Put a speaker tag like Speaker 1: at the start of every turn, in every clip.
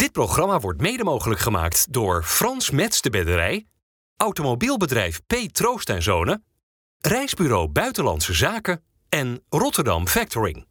Speaker 1: Dit programma wordt mede mogelijk gemaakt door Frans Mets de Bedderij, automobielbedrijf P. Troost en Zonen, Reisbureau Buitenlandse Zaken en Rotterdam Factoring.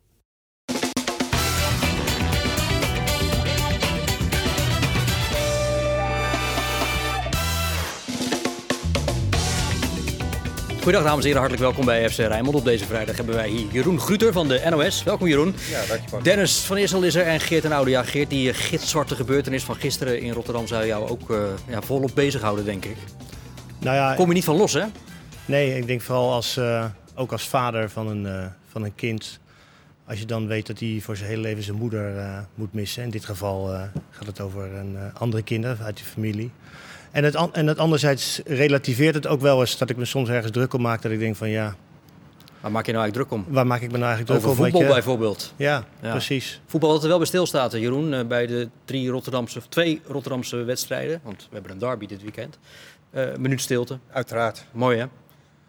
Speaker 2: Goedendag dames en heren, hartelijk welkom bij FC Rijnmond. Op deze vrijdag hebben wij hier Jeroen Gruter van de NOS. Welkom Jeroen.
Speaker 3: Ja, dankjewel.
Speaker 2: Dennis van Eersel is er en Geert en Oude. Ja, Geert, die gitzwarte gebeurtenis van gisteren in Rotterdam zou jou ook uh, ja, volop bezighouden, denk ik.
Speaker 4: Nou ja,
Speaker 2: Kom je niet van los, hè?
Speaker 4: Nee, ik denk vooral als, uh, ook als vader van een, uh, van een kind. Als je dan weet dat hij voor zijn hele leven zijn moeder moet missen. In dit geval gaat het over een andere kinderen uit die familie. En het, en het anderzijds relativeert het ook wel eens dat ik me soms ergens druk om maak. Dat ik denk van ja...
Speaker 2: Waar maak je nou eigenlijk druk om?
Speaker 4: Waar maak ik me nou eigenlijk druk
Speaker 2: Over
Speaker 4: om?
Speaker 2: voetbal je... bijvoorbeeld.
Speaker 4: Ja, ja, precies.
Speaker 2: Voetbal dat er wel bij stilstaat, Jeroen. Uh, bij de drie Rotterdamse, twee Rotterdamse wedstrijden. Want we hebben een derby dit weekend. Uh, minuut stilte.
Speaker 3: Uiteraard.
Speaker 2: Mooi hè?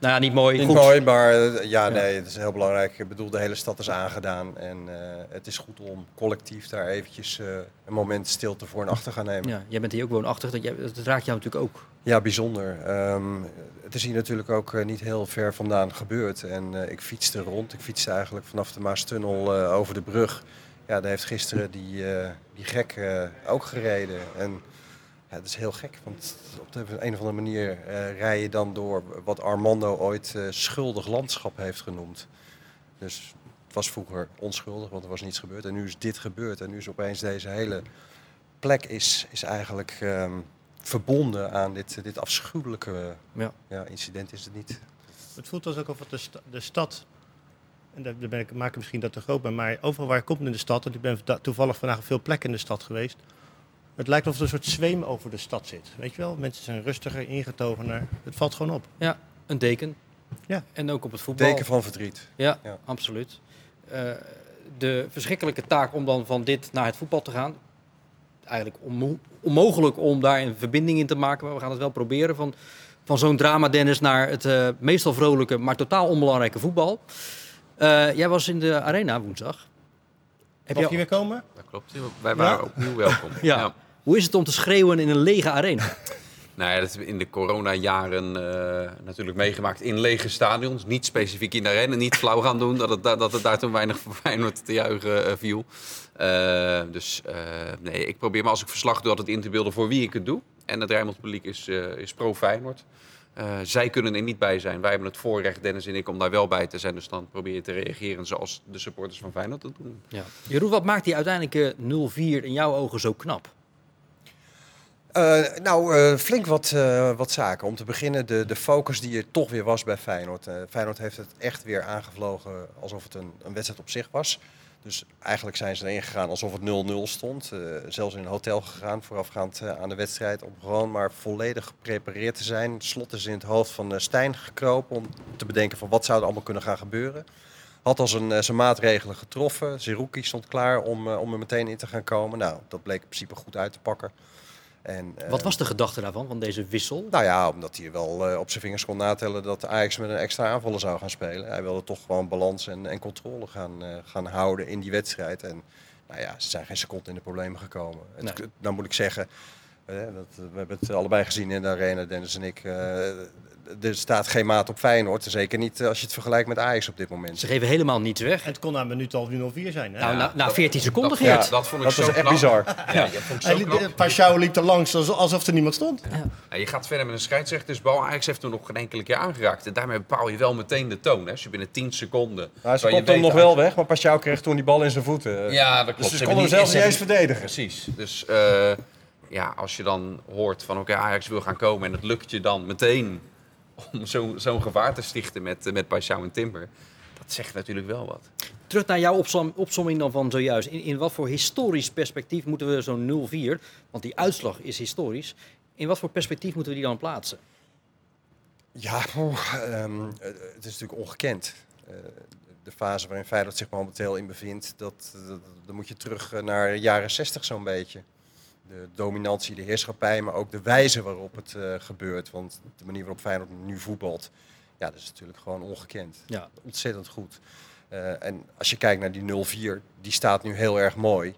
Speaker 2: Nou ja, niet mooi.
Speaker 3: Niet
Speaker 2: goed.
Speaker 3: mooi, maar uh, ja, nee, het is heel belangrijk. Ik bedoel, de hele stad is aangedaan. En uh, het is goed om collectief daar eventjes uh, een moment stilte voor en achter gaan nemen.
Speaker 2: Ja, jij bent hier ook woonachtig. Dat, dat raakt jou natuurlijk ook.
Speaker 3: Ja, bijzonder. Um, het is hier natuurlijk ook niet heel ver vandaan gebeurd. En ik fietste rond. Ik fietste eigenlijk vanaf de Maastunnel over de brug. Ja, daar heeft gisteren die, die gek ook gereden. En ja, dat is heel gek, want op de een of andere manier uh, rij je dan door wat Armando ooit uh, schuldig landschap heeft genoemd. Dus het was vroeger onschuldig, want er was niets gebeurd. En nu is dit gebeurd en nu is opeens deze hele plek is, is eigenlijk um, verbonden aan dit, dit afschuwelijke ja. Ja, incident is het niet.
Speaker 4: Het voelt alsof de, st de stad, en daar ben ik, maak ik misschien dat te groot ben, maar overal waar ik kom in de stad, want ik ben toevallig vandaag op veel plekken in de stad geweest, het lijkt alsof er een soort zweem over de stad zit. Weet je wel? Mensen zijn rustiger, ingetogener. Het valt gewoon op.
Speaker 2: Ja, een deken.
Speaker 4: Ja.
Speaker 2: En ook op het voetbal.
Speaker 3: Deken van verdriet.
Speaker 2: Ja, ja. absoluut. Uh, de verschrikkelijke taak om dan van dit naar het voetbal te gaan. Eigenlijk onmo onmogelijk om daar een verbinding in te maken. Maar we gaan het wel proberen. Van, van zo'n drama, Dennis, naar het uh, meestal vrolijke, maar totaal onbelangrijke voetbal. Uh, jij was in de arena woensdag.
Speaker 4: Heb Mag je weer komen?
Speaker 5: Dat klopt. Wij waren ja. opnieuw welkom.
Speaker 2: ja. ja. Hoe is het om te schreeuwen in een lege arena?
Speaker 5: Nou ja, dat hebben we in de coronajaren uh, natuurlijk meegemaakt in lege stadions. Niet specifiek in de arena, niet flauw gaan doen dat het, dat het daar toen weinig voor Feyenoord te juichen uh, viel. Uh, dus nee, ik probeer maar als ik verslag doe altijd in te beelden voor wie ik het doe. En het Rijnmond publiek is, is pro-Feyenoord. Uh, zij kunnen er niet bij zijn. Wij hebben het voorrecht, Dennis en ik, om daar wel bij te zijn. Dus dan probeer je te reageren zoals de supporters van Feyenoord dat doen.
Speaker 2: Ja. Jeroen, wat maakt die uiteindelijke 0-4 in jouw ogen zo knap?
Speaker 3: Uh, nou, uh, flink wat, uh, wat zaken. Om te beginnen de, de focus die er toch weer was bij Feyenoord. Feyenoord heeft het echt weer aangevlogen alsof het een, een wedstrijd op zich was. Dus eigenlijk zijn ze erin gegaan alsof het 0-0 stond. Zelfs in een hotel gegaan voorafgaand aan de wedstrijd. Om gewoon maar volledig geprepareerd te zijn. Slot is in het hoofd van Stijn gekropen om te bedenken van wat zou er allemaal kunnen gaan gebeuren. Had al zijn, zijn maatregelen getroffen. Zerouki stond klaar om, om er meteen in te gaan komen. Nou, dat bleek in principe goed uit te pakken.
Speaker 2: En, Wat was de gedachte daarvan, van deze wissel?
Speaker 3: Nou ja, omdat hij wel uh, op zijn vingers kon natellen dat Ajax met een extra aanvaller zou gaan spelen. Hij wilde toch gewoon balans en, en controle gaan, uh, gaan houden in die wedstrijd. En nou ja, ze zijn geen seconde in de problemen gekomen. Nee. Het, nou moet ik zeggen, dat, we hebben het allebei gezien in de arena, Dennis en ik. Er staat geen maat op Feyenoord. Zeker niet als je het vergelijkt met Ajax op dit moment.
Speaker 2: Ze geven helemaal niets weg.
Speaker 4: Het kon na een minuut al 0-4 zijn. Hè?
Speaker 2: Nou, na, na 14 seconden,
Speaker 5: dat,
Speaker 2: Geert.
Speaker 5: Ja, dat vond ik
Speaker 3: dat
Speaker 5: zo
Speaker 3: was echt
Speaker 5: knap.
Speaker 3: bizar.
Speaker 5: Ja.
Speaker 4: Pashao liep er langs alsof er niemand stond.
Speaker 5: Ja. Ja, je gaat verder met een scheidsrechtersbal. Ajax heeft hem nog geen enkele keer aangeraakt. En daarmee bepaal je wel meteen de toon. Hè. Als je binnen 10 seconden...
Speaker 3: Nou, ze komt hem nog wel weg, maar Pashao kreeg toen die bal in zijn voeten.
Speaker 5: Ja, dat klopt.
Speaker 3: Dus ze konden hem zelfs niet eens verdedigen.
Speaker 5: Precies. Dus uh, ja, als je dan hoort van oké, okay, Ajax wil gaan komen en het lukt je dan meteen om zo'n zo gevaar te stichten met, met Paixão en Timber. Dat zegt natuurlijk wel wat.
Speaker 2: Terug naar jouw opsom opsomming dan van zojuist. In, in wat voor historisch perspectief moeten we zo'n 0-4, want die uitslag is historisch, in wat voor perspectief moeten we die dan plaatsen?
Speaker 3: Ja, um, het is natuurlijk ongekend. Uh, de fase waarin Feyenoord zich momenteel in bevindt, dat, dat, dan moet je terug naar de jaren 60 zo'n beetje de dominantie, de heerschappij, maar ook de wijze waarop het uh, gebeurt. Want de manier waarop Feyenoord nu voetbalt, ja, dat is natuurlijk gewoon ongekend.
Speaker 2: Ja.
Speaker 3: Ontzettend goed. Uh, en als je kijkt naar die 0-4, die staat nu heel erg mooi.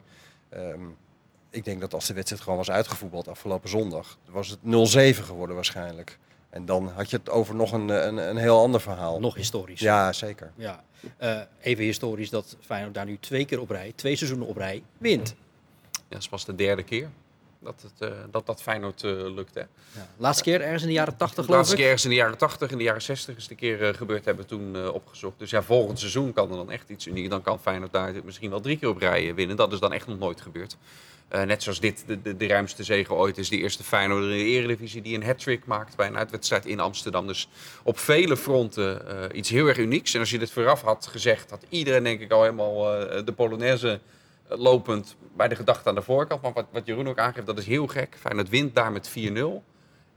Speaker 3: Um, ik denk dat als de wedstrijd gewoon was uitgevoetbald afgelopen zondag, was het 0-7 geworden waarschijnlijk. En dan had je het over nog een, een, een heel ander verhaal.
Speaker 2: Nog historisch.
Speaker 3: Ja, zeker.
Speaker 2: Ja. Eh, even historisch dat Feyenoord daar nu twee keer op rij, twee seizoenen op rij, wint.
Speaker 5: Ja, dat is pas de derde keer dat het, eh, dat, dat Feyenoord eh, lukt. Hè.
Speaker 2: Ja. Laatste keer ergens in de jaren 80
Speaker 5: De
Speaker 2: geloof
Speaker 5: laatste
Speaker 2: ik.
Speaker 5: keer ergens in de jaren 80, in de jaren 60 is de keer eh, gebeurd, hebben we toen eh, opgezocht. Dus ja, volgend seizoen kan er dan echt iets unieks. Dan kan Feyenoord daar misschien wel drie keer op rij eh, winnen. Dat is dan echt nog nooit gebeurd. Eh, net zoals dit de, de, de ruimste zege ooit is. De eerste Feyenoord in de Eredivisie die een hat-trick maakt bij een uitwedstrijd in Amsterdam. Dus op vele fronten eh, iets heel erg unieks. En als je dit vooraf had gezegd, had iedereen denk ik al helemaal eh, de Polonaise eh, lopend bij de gedachte aan de voorkant. Maar wat, wat Jeroen ook aangeeft, dat is heel gek. Feyenoord wint daar met 4-0.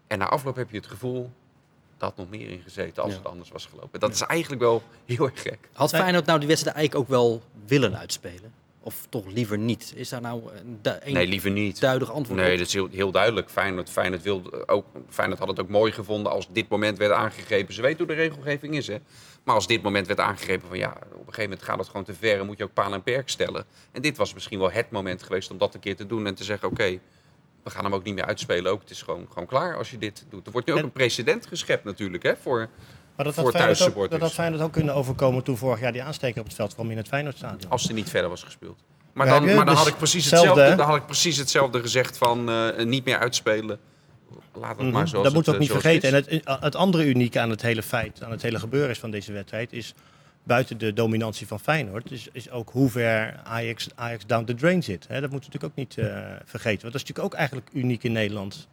Speaker 5: En na afloop heb je het gevoel, dat nog meer in gezeten als
Speaker 2: Ja.
Speaker 5: het anders was gelopen. Dat is eigenlijk wel heel erg gek.
Speaker 2: Had Feyenoord nou die wedstrijd eigenlijk ook wel willen uitspelen? Of toch liever niet? Is daar nou een,
Speaker 5: Nee, liever niet.
Speaker 2: duidelijk antwoord
Speaker 5: Nee,
Speaker 2: op?
Speaker 5: dat is heel, heel duidelijk. Feyenoord, Feyenoord, wilde ook, Feyenoord had het ook mooi gevonden als dit moment werd aangegrepen. Ze weten hoe de regelgeving is, hè. Maar als dit moment werd aangegrepen van ja, op een gegeven moment gaat het gewoon te ver en moet je ook paal en perk stellen. En dit was misschien wel het moment geweest om dat een keer te doen en te zeggen oké, we gaan hem ook niet meer uitspelen. Ook, het is gewoon, gewoon klaar als je dit doet. Er wordt nu ook
Speaker 4: En-
Speaker 5: een precedent geschept natuurlijk, hè, voor...
Speaker 4: Maar dat
Speaker 5: Voor thuissupporters.
Speaker 4: dat had Feyenoord ook kunnen overkomen toen vorig jaar die aansteker op het veld kwam in het Feyenoordstadion.
Speaker 5: Als er niet verder was gespeeld. Maar dan, maar dan
Speaker 4: dus
Speaker 5: had ik precies
Speaker 4: hetzelfde, hè?
Speaker 5: dan had ik precies hetzelfde gezegd van eh, niet meer uitspelen. Laat het
Speaker 4: Mhm.
Speaker 5: maar zoals
Speaker 4: dat moeten we ook niet
Speaker 5: eh, zoals
Speaker 4: vergeten.
Speaker 5: het
Speaker 4: En het, het andere unieke aan het hele feit, aan het hele gebeuren is van deze wedstrijd, is buiten de dominantie van Feyenoord, is, is ook hoe ver Ajax, Ajax down the drain zit. Dat moeten we natuurlijk ook niet eh, vergeten. Want dat is natuurlijk ook eigenlijk uniek in Nederland.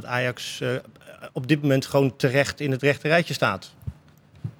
Speaker 4: Dat Ajax eh, op dit moment gewoon terecht in het rechte rijtje staat.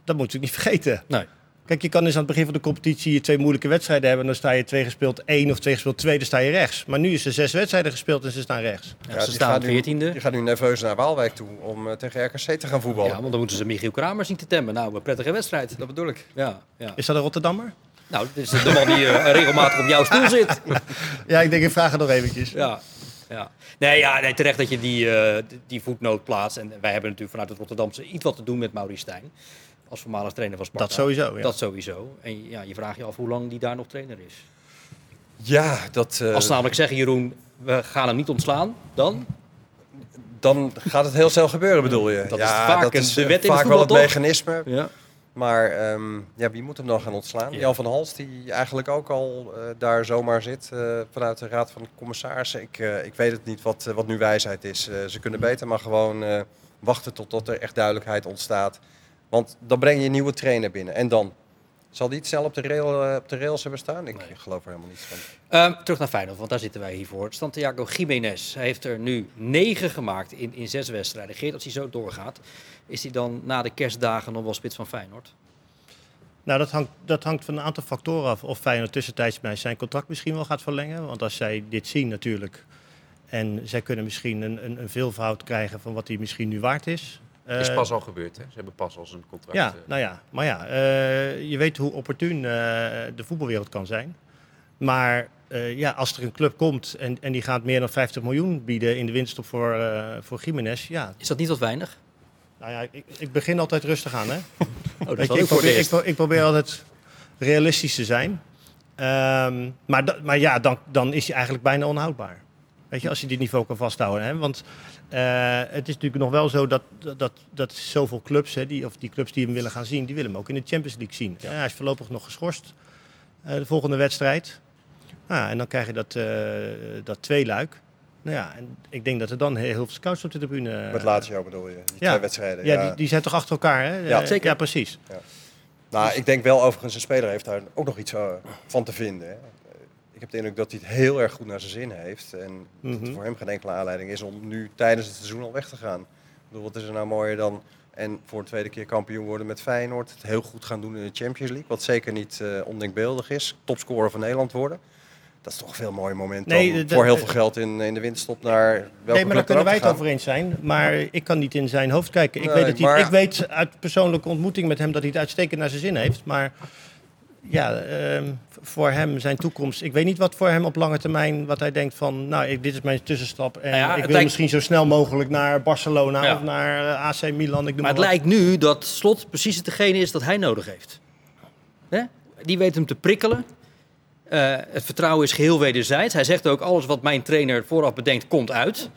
Speaker 4: Dat moet je niet vergeten.
Speaker 2: Nee.
Speaker 4: Kijk, je kan eens aan het begin van de competitie twee moeilijke wedstrijden hebben. En dan sta je twee gespeeld één of twee gespeeld twee, dan sta je rechts. Maar nu is er zes wedstrijden gespeeld en ze staan rechts.
Speaker 2: Ja,
Speaker 3: Ja,
Speaker 2: ze staan 14e.
Speaker 3: Die gaat nu nerveus naar Waalwijk toe om eh, tegen RKC te gaan voetballen.
Speaker 2: Ja, want dan moeten ze Michiel Kramer zien te temmen. Nou, een prettige wedstrijd, dat bedoel ik. Ja, ja.
Speaker 4: Is dat een Rotterdammer?
Speaker 2: Nou, dit is de man die eh, regelmatig op jouw stoel zit.
Speaker 4: Ja, ik denk ik vraag het nog eventjes.
Speaker 2: Ja, ja. Nee, ja, nee, terecht dat je die, eh, die voetnoot plaatst. En wij hebben natuurlijk vanuit het Rotterdamse iets wat te doen met Maurice Stijn. Als voormalig trainer van Sparta.
Speaker 4: Dat sowieso, ja.
Speaker 2: Dat sowieso. En ja, je vraagt je af hoe lang die daar nog trainer is.
Speaker 3: Ja, dat, eh,
Speaker 2: Als ze namelijk zeggen, Jeroen, we gaan hem niet ontslaan, dan?
Speaker 3: dan gaat het heel snel gebeuren, bedoel je?
Speaker 2: Dat is
Speaker 3: ja,
Speaker 2: vaak
Speaker 3: dat
Speaker 2: een-
Speaker 3: is
Speaker 2: de
Speaker 3: eh,
Speaker 2: wet in het
Speaker 3: vaak wel het mechanisme.
Speaker 2: Ja.
Speaker 3: Maar ehm, ja, wie moet hem dan gaan ontslaan?
Speaker 2: Ja.
Speaker 3: Jan van Hals, die eigenlijk ook al eh, daar zomaar zit eh, vanuit de Raad van de Commissarissen. Ik, eh, ik weet het niet wat, wat nu wijsheid is. Ze kunnen beter maar gewoon wachten totdat er echt duidelijkheid ontstaat. Want dan breng je een nieuwe trainer binnen. En dan? Zal die het snel op de, rail, eh, op de rails hebben staan? Ik
Speaker 2: Nee.
Speaker 3: geloof er helemaal niets van.
Speaker 2: Ehm, terug naar Feyenoord, want daar zitten wij hier voor. Santiago Jiménez heeft er nu negen gemaakt in, in zes wedstrijden. Geert, als hij zo doorgaat, is hij dan na de kerstdagen nog wel spits van Feyenoord?
Speaker 4: Nou, dat hangt, dat hangt van een aantal factoren af. Of Feyenoord tussentijds bij zijn contract misschien wel gaat verlengen. Want als zij dit zien natuurlijk. En zij kunnen misschien een, een, een veelvoud krijgen van wat hij misschien nu waard is.
Speaker 5: Is
Speaker 4: Eh,
Speaker 5: pas al gebeurd, hè? Ze hebben pas al zijn contract.
Speaker 4: Ja,
Speaker 5: eh,
Speaker 4: nou ja. Maar ja, eh, je weet hoe opportun eh, de voetbalwereld kan zijn. Maar eh, ja, als er een club komt en, en die gaat meer dan 50 miljoen bieden in de winststop voor, eh voor Jiménez. Ja,
Speaker 2: Is dat niet wat weinig?
Speaker 4: nou ja, ik, ik begin altijd rustig aan hè.
Speaker 2: Oh, dat
Speaker 4: je, ik,
Speaker 2: voor
Speaker 4: probeer, ik, ik probeer altijd realistisch te zijn. Ehm, maar, da- maar ja, dan, dan is hij eigenlijk bijna onhoudbaar. Weet je, als je dit niveau kan vasthouden. Hè? Want het is natuurlijk nog wel zo dat, dat, dat, zoveel clubs, hè, die, of die clubs die hem willen gaan zien, die willen hem ook in de Champions League zien. Ja, hij is voorlopig nog geschorst, eh, de volgende wedstrijd. Nou, en dan krijg je dat, eh dat tweeluik. Nou ja, en ik denk dat er dan heel veel scouts op de tribune...
Speaker 3: Met Lazio bedoel je, die
Speaker 4: ja.
Speaker 3: twee wedstrijden.
Speaker 4: Ja, Die, die zijn toch achter elkaar, hè?
Speaker 3: Ja,
Speaker 4: Eh,
Speaker 2: zeker.
Speaker 4: Ja, precies.
Speaker 3: Nou, ik denk wel overigens, een speler heeft daar ook nog iets eh, van te vinden. Hè. Ik heb de indruk dat hij het heel erg goed naar zijn zin heeft. En dat
Speaker 4: Mhm.
Speaker 3: het voor hem geen enkele aanleiding is om nu tijdens het seizoen al weg te gaan. Ik bedoel, wat is er nou mooier dan... En voor een tweede keer kampioen worden met Feyenoord. Het heel goed gaan doen in de Champions League. Wat zeker niet eh, ondenkbeeldig is. Topscorer van Nederland worden. Dat is toch een veel mooier moment
Speaker 4: Nee,
Speaker 3: dan
Speaker 4: de- de-
Speaker 3: voor heel veel geld in, in de winterstop naar welke
Speaker 4: Nee, maar daar kunnen wij het over eens zijn. Maar ik kan niet in zijn hoofd kijken. Ik,
Speaker 3: Nee,
Speaker 4: weet, niet.
Speaker 3: maar-
Speaker 4: ik weet uit persoonlijke ontmoeting met hem dat hij het uitstekend naar zijn zin heeft. Maar ja, ehm, voor hem zijn toekomst. Ik weet niet wat voor hem op lange termijn, wat hij denkt van, nou, ik, dit is mijn tussenstap. En
Speaker 2: Nou ja,
Speaker 4: ik wil
Speaker 2: lijkt-
Speaker 4: misschien zo snel mogelijk naar Barcelona
Speaker 2: Ja.
Speaker 4: of naar eh, AC Milan. Ik noem
Speaker 2: Maar het lijkt nu dat Slot precies hetgene is dat hij nodig heeft. Hè? Die weet hem te prikkelen. Eh, het vertrouwen is geheel wederzijds. Hij zegt ook, alles wat mijn trainer vooraf bedenkt, komt uit.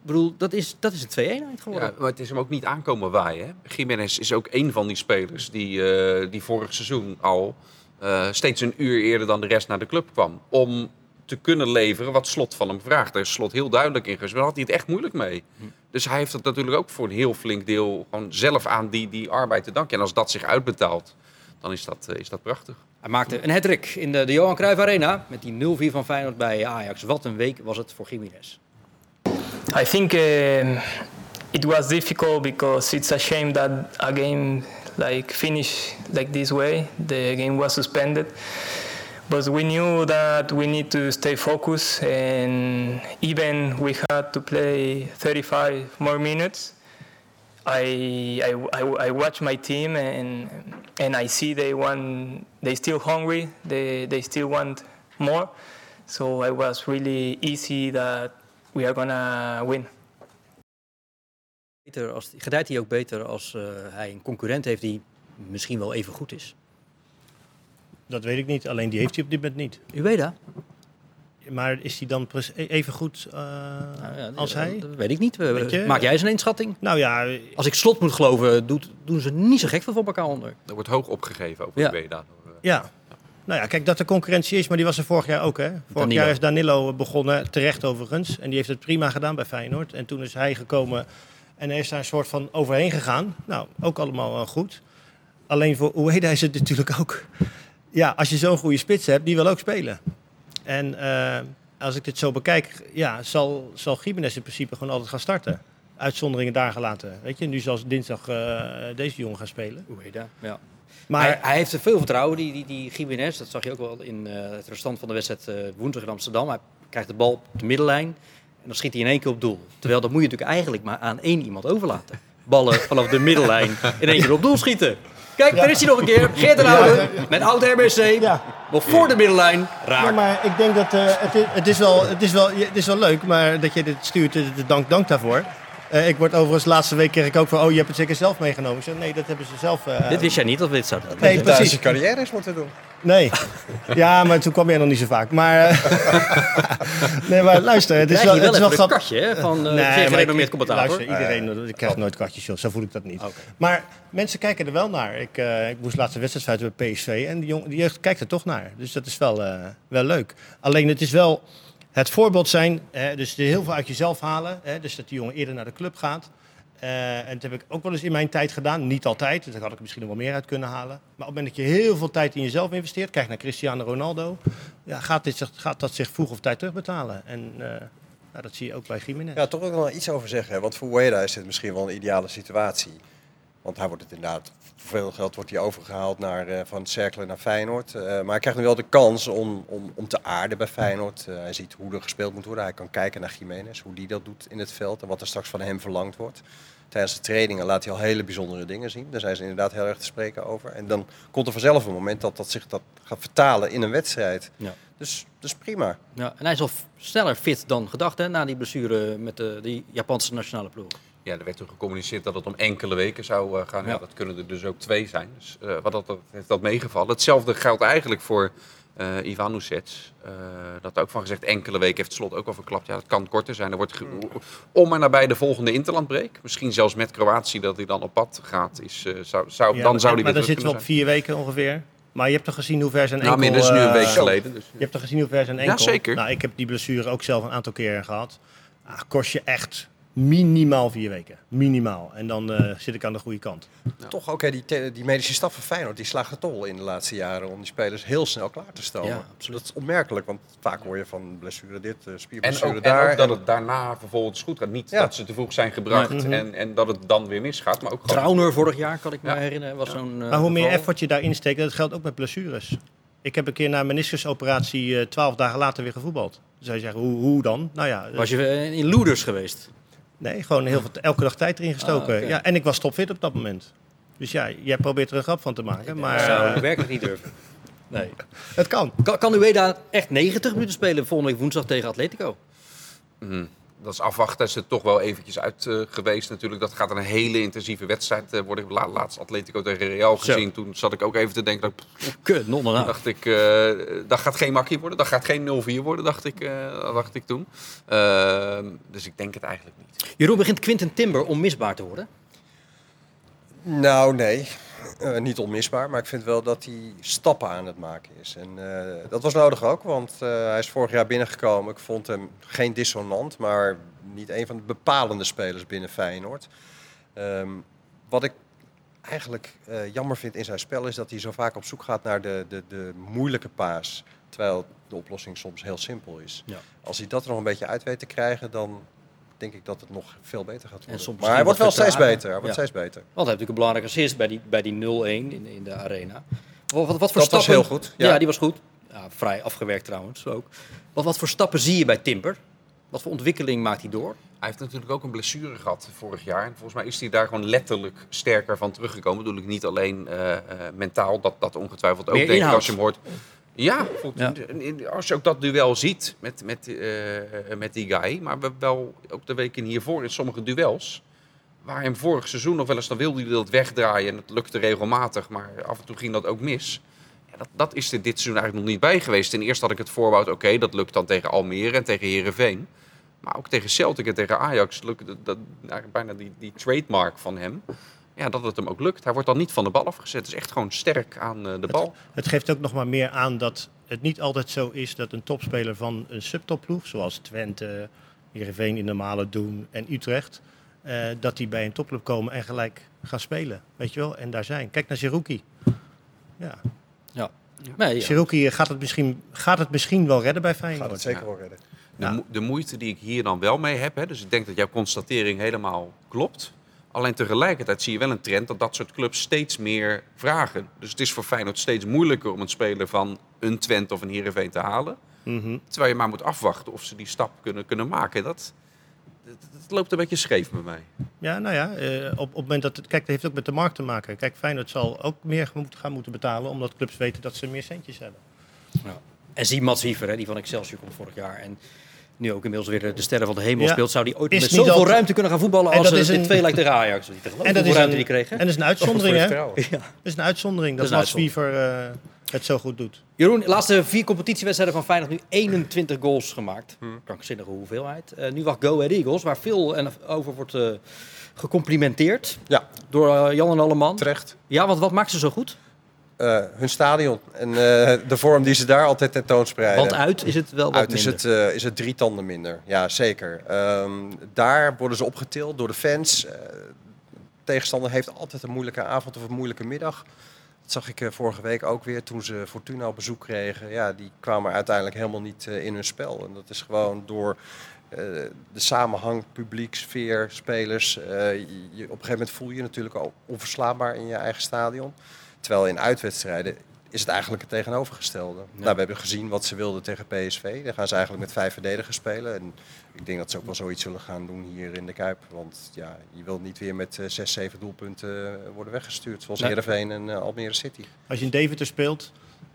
Speaker 2: Ik bedoel, dat is, dat is een 2-eenheid geworden.
Speaker 5: Ja, maar het is hem ook niet aankomen waaien. Hè? Jiménez is ook een van die spelers die, eh, die vorig seizoen al eh, steeds een uur eerder dan de rest naar de club kwam. Om te kunnen leveren wat Slot van hem vraagt. Daar is Slot heel duidelijk in geweest. Daar had hij het echt moeilijk mee. Dus hij heeft het natuurlijk ook voor een heel flink deel gewoon zelf aan die, die arbeid te danken. En als dat zich uitbetaalt, dan is dat, eh, is dat prachtig.
Speaker 2: Hij maakte een hat in de, de Johan Cruijff Arena met die 0-4 van Feyenoord bij Ajax. Wat een week was het voor Jiménez.
Speaker 6: I think um it was difficult because it's a shame that a game like finished like this way. The game was suspended, but we knew that we need to stay focused, and even we had to play 35 more minutes. I, I, I, I watch my team and and I see they want they still hungry they, they still want more so it was really easy that we are gonna win.
Speaker 2: Beter als, gedijt hij ook beter als eh, hij een concurrent heeft die misschien wel even goed is?
Speaker 4: Dat weet ik niet. Alleen die heeft hij op dit moment niet.
Speaker 2: U weet dat?
Speaker 4: Maar is hij dan e- even goed eh,
Speaker 2: Nou ja,
Speaker 4: als hij?
Speaker 2: Dat weet ik niet.
Speaker 4: Weet?
Speaker 2: Maak jij eens een inschatting?
Speaker 4: Nou ja,
Speaker 2: Als ik slot moet geloven, doet, doen ze niet zo gek veel voor elkaar onder.
Speaker 5: Er wordt hoog opgegeven over
Speaker 2: Ja.
Speaker 5: de
Speaker 4: ja. Nou ja, kijk, dat er concurrentie is, maar die was er vorig jaar ook. Hè? Vorig
Speaker 2: Danilo.
Speaker 4: jaar is Danilo begonnen, terecht overigens. En die heeft het prima gedaan bij Feyenoord. En toen is hij gekomen en hij is daar een soort van overheen gegaan. Nou, ook allemaal wel goed. Alleen voor Ueda is het natuurlijk ook... Ja, als je zo'n goede spits hebt, die wil ook spelen. En eh, als ik dit zo bekijk, ja, zal, zal Gimenez in principe gewoon altijd gaan starten. Uitzonderingen daar gelaten. Weet je, nu zal dinsdag eh, deze jongen gaan spelen.
Speaker 2: Hoe heet dat? Ja.
Speaker 4: Maar
Speaker 2: hij, hij heeft er veel vertrouwen, die, die, die Jiménez. Dat zag je ook wel in eh, het restant van de wedstrijd eh, woensdag in Amsterdam. Hij krijgt de bal op de middenlijn en dan schiet hij in één keer op doel. Terwijl dat moet je natuurlijk eigenlijk maar aan één iemand overlaten. Ballen vanaf de middenlijn in één keer op doel schieten. Kijk, daar is hij nog een keer. Geert de Oude met oud RBC.
Speaker 4: Ja.
Speaker 2: Nog voor de middenlijn. Raak.
Speaker 4: Ja, maar ik denk dat eh, het, is, het, is wel, het, is wel, het is wel leuk, maar dat je dit stuurt, de dank, dank daarvoor. Eh, ik word overigens, laatste week kreeg ik ook van, oh, je hebt het zeker zelf meegenomen. Ik zeg, nee, dat hebben ze zelf... eh,
Speaker 2: Dit wist jij niet dat we dit zouden doen.
Speaker 4: Nee, precies.
Speaker 3: je carrière is moeten doen.
Speaker 4: Nee. Ja, maar toen kwam jij nog niet zo vaak. Maar, eh, nee, maar luister, het is wel,
Speaker 2: je
Speaker 4: het
Speaker 2: wel
Speaker 4: is wel
Speaker 2: een
Speaker 4: grappig.
Speaker 2: katje hè, van uh,
Speaker 4: Nee,
Speaker 2: gerenommeerd commentator.
Speaker 4: Luister, iedereen ik krijg nooit katjes, joh. Zo voel ik dat niet. Maar mensen kijken er wel naar. Ik, eh, ik moest laatst een wedstrijd bij PSV en die, jong, die jeugd kijkt er toch naar. Dus dat is wel, eh, wel leuk. Alleen het is wel het voorbeeld zijn, hè, dus er heel veel uit jezelf halen. Hè, dus dat die jongen eerder naar de club gaat. Eh, en dat heb ik ook wel eens in mijn tijd gedaan. Niet altijd, dus daar had ik misschien nog wel meer uit kunnen halen. Maar op het moment dat je heel veel tijd in jezelf investeert, kijk naar Cristiano Ronaldo, ja, gaat, dit, gaat dat zich vroeg of tijd terugbetalen. En eh, nou, dat zie je ook bij Jiménez.
Speaker 3: Ja, toch ook wel iets over zeggen. Want voor Ueda is dit misschien wel een ideale situatie. Want hij wordt het inderdaad, voor veel geld wordt hij overgehaald naar, eh, van Cerkelen naar Feyenoord. Eh, maar hij krijgt nu wel de kans om, om, om te aarden bij Feyenoord. Eh, hij ziet hoe er gespeeld moet worden. Hij kan kijken naar Jiménez, hoe die dat doet in het veld en wat er straks van hem verlangd wordt. Tijdens de trainingen laat hij al hele bijzondere dingen zien. Daar zijn ze inderdaad heel erg te spreken over. En dan komt er vanzelf een moment dat dat zich dat gaat vertalen in een wedstrijd.
Speaker 2: Ja.
Speaker 3: Dus, dus prima.
Speaker 2: Ja, en hij is al sneller fit dan gedacht hè, na die blessure met de, die Japanse nationale ploeg.
Speaker 5: Ja, er werd toen gecommuniceerd dat het om enkele weken zou eh, gaan. Ja.
Speaker 2: Ja.
Speaker 5: dat kunnen er dus ook twee zijn. Dus eh, wat dat, dat heeft dat meegevallen. Hetzelfde geldt eigenlijk voor eh Ivan Ucets. Eh, dat ook van gezegd enkele weken heeft slot ook al verklapt. Ja, dat kan korter zijn. Er wordt ge- om en nabij de volgende interlandbreek. Misschien zelfs met Kroatië dat hij dan op pad gaat. Is, zou, zou,
Speaker 4: Ja,
Speaker 5: dan
Speaker 4: maar,
Speaker 5: zou hij
Speaker 4: maar dan zitten we op vier weken ongeveer. Maar je hebt toch gezien hoe ver zijn.
Speaker 5: Nou,
Speaker 4: enkel...
Speaker 5: inmiddels nu een week geleden. Dus,
Speaker 4: Je hebt toch gezien hoe ver zijn enkel...
Speaker 5: Ja, zeker.
Speaker 4: Nou, ik heb die blessure ook zelf een aantal keren gehad. Ah, kost je echt minimaal vier weken. Minimaal. En dan eh, zit ik aan de goede kant.
Speaker 3: Toch ook, hè, die, die medische staf van Feyenoord, die slaagt het tol in de laatste jaren om die spelers heel snel klaar te stomen.
Speaker 2: Ja.
Speaker 3: Dat is opmerkelijk, want vaak hoor je van blessure dit, eh,
Speaker 5: En
Speaker 3: spierblessure
Speaker 5: ook, en
Speaker 3: daar.
Speaker 5: ook dat
Speaker 3: en-
Speaker 5: het daarna vervolgens goed gaat. Niet
Speaker 3: Ja.
Speaker 5: dat ze te vroeg zijn gebracht en, en dat het dan weer misgaat. Maar ook gewoon
Speaker 2: Trauner vorig jaar, kan ik me
Speaker 5: Ja.
Speaker 2: herinneren, was zo'n eh,
Speaker 4: Maar hoe meer
Speaker 2: geval.
Speaker 4: effort je daarin steekt, dat geldt ook met blessures. Ik heb een keer na een meniscusoperatie eh, twaalf dagen later weer gevoetbald. Dan zou je zeggen, hoe, hoe dan? Nou ja,
Speaker 2: Was je in Loerders geweest?
Speaker 4: Nee, gewoon heel veel, elke dag tijd erin gestoken.
Speaker 2: Ah,
Speaker 4: ja, en ik was topfit op dat moment. Dus ja, jij probeert er een grap van te maken. Maar
Speaker 2: Dat zou
Speaker 4: eh,
Speaker 2: ik werkelijk niet durven. Nee.
Speaker 4: het kan.
Speaker 2: Kan, kan Ueda echt 90 minuten spelen volgende week woensdag tegen Atletico?
Speaker 5: Mhm. Dat is afwachten. Is er toch wel eventjes uit eh, geweest natuurlijk. Dat gaat een hele intensieve wedstrijd eh, worden. Ik heb la- laatst Atletico tegen Real
Speaker 2: Zo.
Speaker 5: gezien. Toen zat ik ook even te denken. Dat,
Speaker 2: Kut, non en
Speaker 5: dacht ik, eh, dat gaat geen makkie worden. Dat gaat geen 0-4 worden, dacht ik, eh, dacht ik toen. Ehm, dus ik denk het eigenlijk niet.
Speaker 2: Jeroen begint Quinten Timber onmisbaar te worden.
Speaker 3: Nou, nee. Eh, niet onmisbaar, maar ik vind wel dat hij stappen aan het maken is. En eh, dat was nodig ook, want eh, hij is vorig jaar binnengekomen. Ik vond hem geen dissonant, maar niet een van de bepalende spelers binnen Feyenoord. Ehm, wat ik eigenlijk jammer vind in zijn spel is dat hij zo vaak op zoek gaat naar de, de, de moeilijke paas. Terwijl de oplossing soms heel simpel is.
Speaker 2: Ja.
Speaker 3: Als hij dat er nog een beetje uit weet te krijgen, dan denk ik dat het nog veel beter gaat worden.
Speaker 2: soms
Speaker 3: maar hij wordt wel steeds beter. Hij wordt
Speaker 2: Ja.
Speaker 3: steeds beter.
Speaker 2: Want hij heeft natuurlijk een belangrijke assist bij die, bij die 0-1 in, in de arena. Wat, wat, wat voor
Speaker 3: Dat
Speaker 2: stappen...
Speaker 3: was heel goed,
Speaker 2: Ja.
Speaker 3: ja.
Speaker 2: die was goed. Ja, vrij afgewerkt trouwens ook. Wat, wat voor stappen zie je bij Timber? Wat voor ontwikkeling maakt hij door?
Speaker 5: Hij heeft natuurlijk ook een blessure gehad vorig jaar. En volgens mij is hij daar gewoon letterlijk sterker van teruggekomen. Bedoel ik niet alleen eh, eh, mentaal, dat, dat ongetwijfeld ook
Speaker 2: Meer
Speaker 5: denk ik
Speaker 2: inhoud.
Speaker 5: als je hem hoort. Ja, als je ook dat duel ziet met, met, eh, met die guy. Maar we hebben wel ook de weken hiervoor in sommige duels. Waar hem vorig seizoen nog wel eens, dan wilde hij dat wegdraaien. En dat lukte regelmatig, maar af en toe ging dat ook mis. Ja, dat, dat is er dit seizoen eigenlijk nog niet bij geweest. Ten eerste had ik het voorbouwd, oké, dat lukt dan tegen Almere en tegen Herenveen. Maar ook tegen Celtic en tegen Ajax lukt dat, dat eigenlijk bijna die, die trademark van hem. Ja, dat het hem ook lukt. Hij wordt dan niet van de bal afgezet. Het is echt gewoon sterk aan eh, de bal.
Speaker 4: Het geeft ook nog maar meer aan dat het niet altijd zo is dat een topspeler van een subtopploeg, zoals Twente, Heerenveen in normale doen en Utrecht, eh, dat die bij een topclub komen en gelijk gaan spelen. Weet je wel? En daar zijn. Kijk naar Zerouki. Ja.
Speaker 2: Nee, ja.
Speaker 4: Zerouki gaat het, misschien, gaat het misschien wel redden bij
Speaker 3: Gaat
Speaker 4: Feyenoord.
Speaker 3: het zeker
Speaker 5: Ja.
Speaker 3: wel redden.
Speaker 5: De,
Speaker 4: Ja.
Speaker 5: mo- de moeite die ik hier dan wel mee heb, hè, dus ik denk dat jouw constatering helemaal klopt. Alleen tegelijkertijd zie je wel een trend dat dat soort clubs steeds meer vragen. Dus het is voor Feyenoord steeds moeilijker om een speler van een Twente of een Heerenveen te halen.
Speaker 4: Mhm.
Speaker 5: Terwijl je maar moet afwachten of ze die stap kunnen, kunnen maken. Dat, dat, dat loopt een beetje scheef bij mij.
Speaker 4: Ja, nou ja, eh, op, op het moment dat het. Kijk, dat heeft ook met de markt te maken. Kijk, Feyenoord zal ook meer gaan moeten betalen, omdat clubs weten dat ze meer centjes hebben.
Speaker 2: En zie Mats Wiever, hè, die van Excelsior komt vorig jaar. En nu ook inmiddels weer de, sterren van de hemel
Speaker 4: Ja.
Speaker 2: speelt. Zou die ooit
Speaker 4: Is
Speaker 2: met zoveel
Speaker 4: altijd-
Speaker 2: ruimte kunnen gaan voetballen
Speaker 4: En
Speaker 2: als
Speaker 4: dat
Speaker 2: ze dit
Speaker 4: een-
Speaker 2: twee lijkt tegen Ajax? Die
Speaker 4: En dat, is
Speaker 2: ruimte
Speaker 4: een,
Speaker 2: die kregen.
Speaker 4: en dat is een uitzondering, hè? Dat
Speaker 2: Ja.
Speaker 4: is een uitzondering
Speaker 2: Dat
Speaker 4: dat, Mats Wiever eh, het zo goed doet.
Speaker 2: Jeroen, de laatste vier competitiewedstrijden van Feyenoord nu 21 goals gemaakt.
Speaker 3: Hmm.
Speaker 2: Krankzinnige hoeveelheid. Eh, nu wacht Go Ahead Eagles, waar veel en over wordt eh, gecomplimenteerd
Speaker 3: Ja,
Speaker 2: door eh, Jan en Alleman.
Speaker 3: terecht.
Speaker 2: Ja, want wat maakt ze zo goed?
Speaker 3: Eh, hun stadion en eh, de vorm die ze daar altijd tentoonspreiden.
Speaker 2: Want uit is het wel wat
Speaker 3: Uit is het, eh, is het drie tanden minder. Ja, zeker. Ehm, daar worden ze opgetild door de fans. Tegenstander heeft altijd een moeilijke avond of een moeilijke middag. Dat zag ik vorige week ook weer toen ze Fortuna op bezoek kregen. Ja, die kwamen uiteindelijk helemaal niet in hun spel. En dat is gewoon door de samenhang, publiek, sfeer, spelers. Je, je- op een gegeven moment voel je je natuurlijk al onverslaanbaar in je eigen stadion. Terwijl in uitwedstrijden is het eigenlijk het tegenovergestelde. Nou, we hebben gezien wat ze wilden tegen PSV. Dan gaan ze eigenlijk met vijf verdedigers spelen. En ik denk dat ze ook wel zoiets zullen gaan doen hier in de Kuip. Want ja, je wilt niet weer met eh, zes, zeven doelpunten eh, worden weggestuurd. Zoals
Speaker 2: Nee.
Speaker 3: Heerenveen en eh, Almere City.
Speaker 4: Als je in Deventer speelt,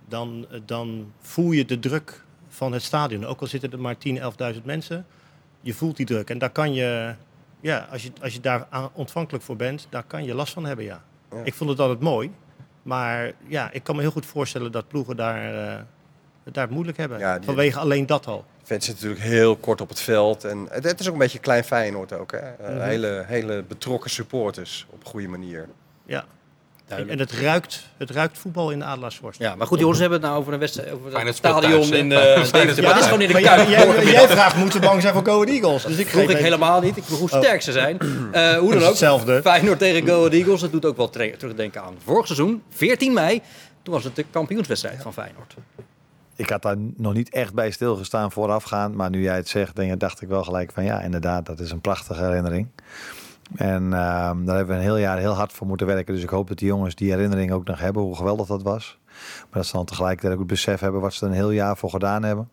Speaker 4: dan, dan voel je de druk van het stadion. Ook al zitten er maar 10.000, 11.000 mensen, je voelt die druk. En daar kan je, ja, als je, als je daar ontvankelijk voor bent, daar kan je last van hebben, ja.
Speaker 3: Ja.
Speaker 4: Ik vond het altijd mooi. Maar ja, ik kan me heel goed voorstellen dat ploegen daar, eh, het daar moeilijk hebben.
Speaker 3: Ja, die-
Speaker 4: Vanwege alleen dat al.
Speaker 3: Fans zitten natuurlijk heel kort op het veld. En het, het is ook een beetje klein Feyenoord ook. Hè? Eh,
Speaker 4: Mhm.
Speaker 3: hele, hele betrokken supporters op een goede manier.
Speaker 4: Ja. En,
Speaker 2: Duidelijk.
Speaker 4: en het, ruikt, het ruikt voetbal in de Adelaarsvorst.
Speaker 2: Ja, maar goed, jongens, hebben het nou over een wedstrijd, over het stadion in eh Deventer.
Speaker 5: speelt
Speaker 2: Maar het is gewoon in de
Speaker 4: Maar
Speaker 2: Kuip.
Speaker 4: jij, jij, jij vraagt, moeten we bang zijn voor Go Ahead Eagles? Dus ik
Speaker 2: vroeg ik
Speaker 4: even-
Speaker 2: helemaal niet. Ik vroeg hoe
Speaker 4: Oh.
Speaker 2: sterk ze zijn. Eh, hoe
Speaker 4: Dat
Speaker 2: dan ook.
Speaker 4: hetzelfde.
Speaker 2: Feyenoord tegen Go Ahead Eagles. Dat doet ook wel terugdenken aan vorig seizoen. 14 mei. Toen was het de kampioenswedstrijd van Feyenoord.
Speaker 7: Ik had daar nog niet echt bij stilgestaan voorafgaand. Maar nu jij het zegt, denk, dacht ik wel gelijk van ja, inderdaad, dat is een prachtige herinnering. En ehm, daar hebben we een heel jaar heel hard voor moeten werken. Dus ik hoop dat die jongens die herinnering ook nog hebben, hoe geweldig dat was. Maar dat ze dan tegelijkertijd ook het besef hebben wat ze er een heel jaar voor gedaan hebben.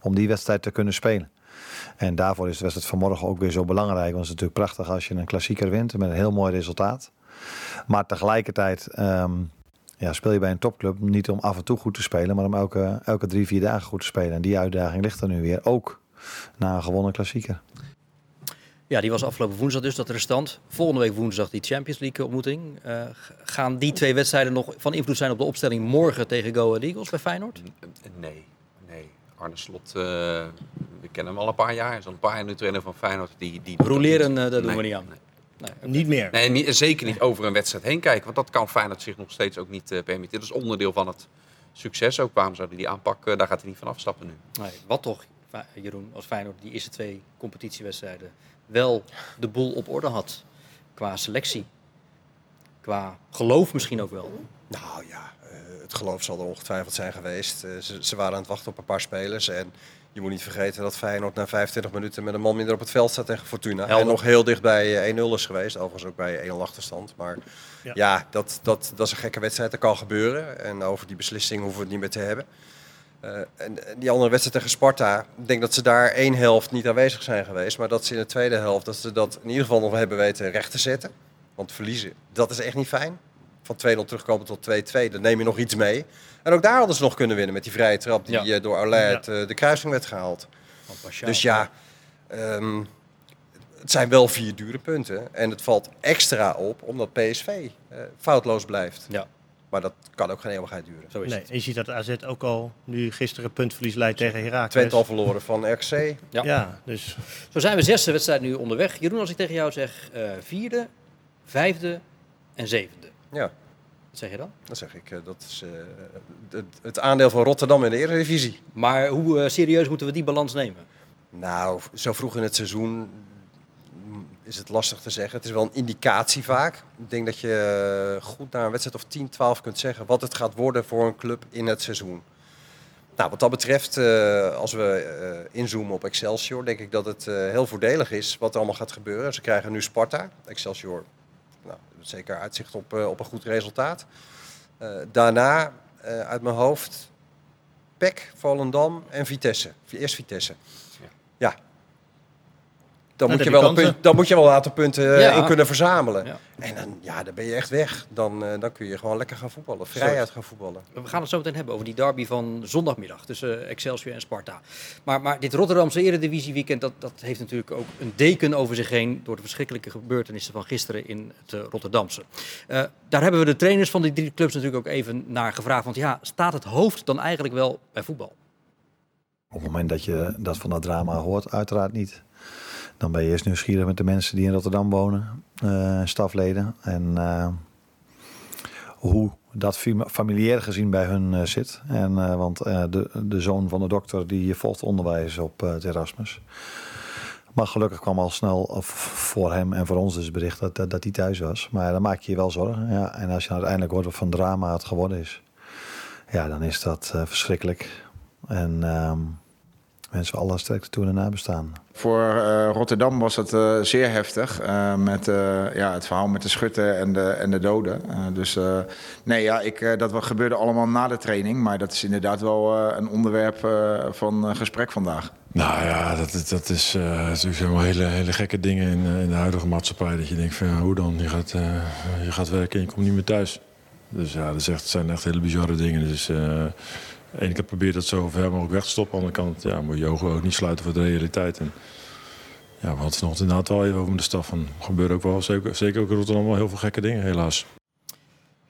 Speaker 7: Om die wedstrijd te kunnen spelen. En daarvoor is de wedstrijd vanmorgen ook weer zo belangrijk. Want het is natuurlijk prachtig als je een klassieker wint met een heel mooi resultaat. Maar tegelijkertijd ehm, ja, speel je bij een topclub niet om af en toe goed te spelen, maar om elke, elke drie, vier dagen goed te spelen. En die uitdaging ligt er nu weer, ook na een gewonnen klassieker.
Speaker 2: Ja, die was afgelopen woensdag dus, dat restant. Volgende week woensdag die Champions League ontmoeting. Eh, gaan die twee wedstrijden nog van invloed zijn op de opstelling morgen tegen Go Ahead Eagles bij Feyenoord?
Speaker 5: Nee, nee. Arne Slot, eh, we kennen hem al een paar jaar. Hij is al een paar jaar nu trainer van Feyenoord. Die, die dat
Speaker 2: eh, dat doen
Speaker 5: Nee,
Speaker 2: we niet aan.
Speaker 5: nee.
Speaker 4: Niet meer.
Speaker 5: Nee, niet- zeker niet over een wedstrijd heen kijken. Want dat kan Feyenoord zich nog steeds ook niet eh, permitteren. Dat is onderdeel van het succes ook. Waarom zou hij die aanpakken? Daar gaat hij niet van afstappen nu.
Speaker 2: Nee, wat toch, Jeroen, als Feyenoord die eerste twee competitiewedstrijden wel de boel op orde had. Qua selectie. Qua geloof misschien ook wel.
Speaker 3: Nou ja, eh, het geloof zal er ongetwijfeld zijn geweest. Eh, ze, ze waren aan het wachten op een paar spelers. En je moet niet vergeten dat Feyenoord na 25 minuten met een man minder op het veld staat tegen Fortuna.
Speaker 2: Helder.
Speaker 3: En nog heel dicht bij eh, 1-0 is geweest. Overigens ook bij 1-0 achterstand. Maar
Speaker 4: Ja.
Speaker 3: ja, dat, dat, dat is een gekke wedstrijd. Dat kan gebeuren. En over die beslissing hoeven we het niet meer te hebben. Eh, en die andere wedstrijd tegen Sparta, ik denk dat ze daar één helft niet aanwezig zijn geweest. Maar dat ze in de tweede helft, dat ze dat in ieder geval nog hebben weten recht te zetten. Want verliezen, dat is echt niet fijn. Van 2-0 terugkomen tot 2-2, dan neem je nog iets mee. En ook daar hadden ze nog kunnen winnen met die vrije trap die
Speaker 2: Ja.
Speaker 3: eh, door Arlet eh, de kruising werd gehaald. Dus ja, ehm, het zijn wel vier dure punten. En het valt extra op omdat PSV foutloos blijft.
Speaker 2: Ja,
Speaker 3: Maar dat kan ook geen eeuwigheid duren.
Speaker 2: zo is
Speaker 4: Nee,
Speaker 2: het.
Speaker 4: en je ziet dat AZ ook al nu gisteren puntverlies leidt tegen Herakles.
Speaker 3: Twente al verloren van RKC.
Speaker 2: Ja.
Speaker 4: Ja, dus
Speaker 2: Zo zijn we zesde wedstrijd nu onderweg. Jeroen, als ik tegen jou zeg eh, vierde, vijfde en zevende.
Speaker 3: Ja.
Speaker 2: Wat zeg je dan?
Speaker 3: Dan zeg ik, eh, dat is eh, het, het aandeel van Rotterdam in de Eredivisie.
Speaker 2: Maar hoe eh, serieus moeten we die balans nemen?
Speaker 3: Nou, zo vroeg in het seizoen is het lastig te zeggen. Het is wel een indicatie vaak. Ik denk dat je eh, goed na een wedstrijd of 10, 12 kunt zeggen wat het gaat worden voor een club in het seizoen. Nou, wat dat betreft, eh, als we eh, inzoomen op Excelsior, denk ik dat het heel voordelig is wat er allemaal gaat gebeuren. Ze krijgen nu Sparta. Excelsior, nou, zeker uitzicht op, op een goed resultaat. Daarna, uit mijn hoofd, PEC, Volendam en Vitesse. Eerst Vitesse.
Speaker 5: Ja.
Speaker 3: Ja. Dan,
Speaker 4: Nou,
Speaker 3: moet je wel dan moet je wel een aantal punten eh,
Speaker 2: Ja.
Speaker 3: in kunnen verzamelen.
Speaker 2: Ja.
Speaker 3: En dan, ja, dan ben je echt weg. Dan, eh, dan kun je gewoon lekker gaan voetballen. Vrijuit gaan voetballen.
Speaker 2: We gaan het zo meteen hebben over die derby van zondagmiddag tussen Excelsior en Sparta. Maar, maar dit Rotterdamse Eredivisie weekend, dat, dat heeft natuurlijk ook een deken over zich heen door de verschrikkelijke gebeurtenissen van gisteren in het eh, Rotterdamse. Eh, daar hebben we de trainers van die drie clubs natuurlijk ook even naar gevraagd. Want ja, staat het hoofd dan eigenlijk wel bij voetbal?
Speaker 7: Op het moment dat je dat van dat drama hoort, uiteraard niet. Dan ben je eerst nieuwsgierig met de mensen die in Rotterdam wonen, eh, stafleden. En eh, hoe dat fam- familiair gezien bij hun eh, zit. En, want de, de zoon van de dokter die volgt onderwijs op het Erasmus. Maar gelukkig kwam al snel voor hem en voor ons dus bericht dat, dat, hij thuis was. Maar dan maak je je wel zorgen. Ja. En als je uiteindelijk hoort wat voor drama het geworden is. Ja, dan is dat verschrikkelijk. En ehm mensen alle sterkte toe en nabestaan.
Speaker 8: Voor eh, Rotterdam was het eh, zeer heftig. eh, met eh, ja, het verhaal met de schutten en de, en de doden. Eh, dus eh, nee, ja, ik, eh, dat gebeurde allemaal na de training. Maar dat is inderdaad wel eh, een onderwerp eh, van gesprek vandaag.
Speaker 9: Nou ja, dat, dat- dat is eh, natuurlijk wel hele, hele gekke dingen in, in de huidige maatschappij. Dat je denkt van ja, hoe dan? Je gaat, eh, je gaat werken en je komt niet meer thuis. Dus ja, dat is echt, zijn echt hele bizarre dingen. Dus eh de ene kant probeer je dat zo ver mogelijk weg te stoppen. Aan de andere kant ja, moet je ogen ook niet sluiten voor de realiteit. En, ja, we hadden het nog inderdaad wel even over met de staf. Van, er gebeuren ook wel, zeker, zeker ook in Rotterdam, wel heel veel gekke dingen helaas.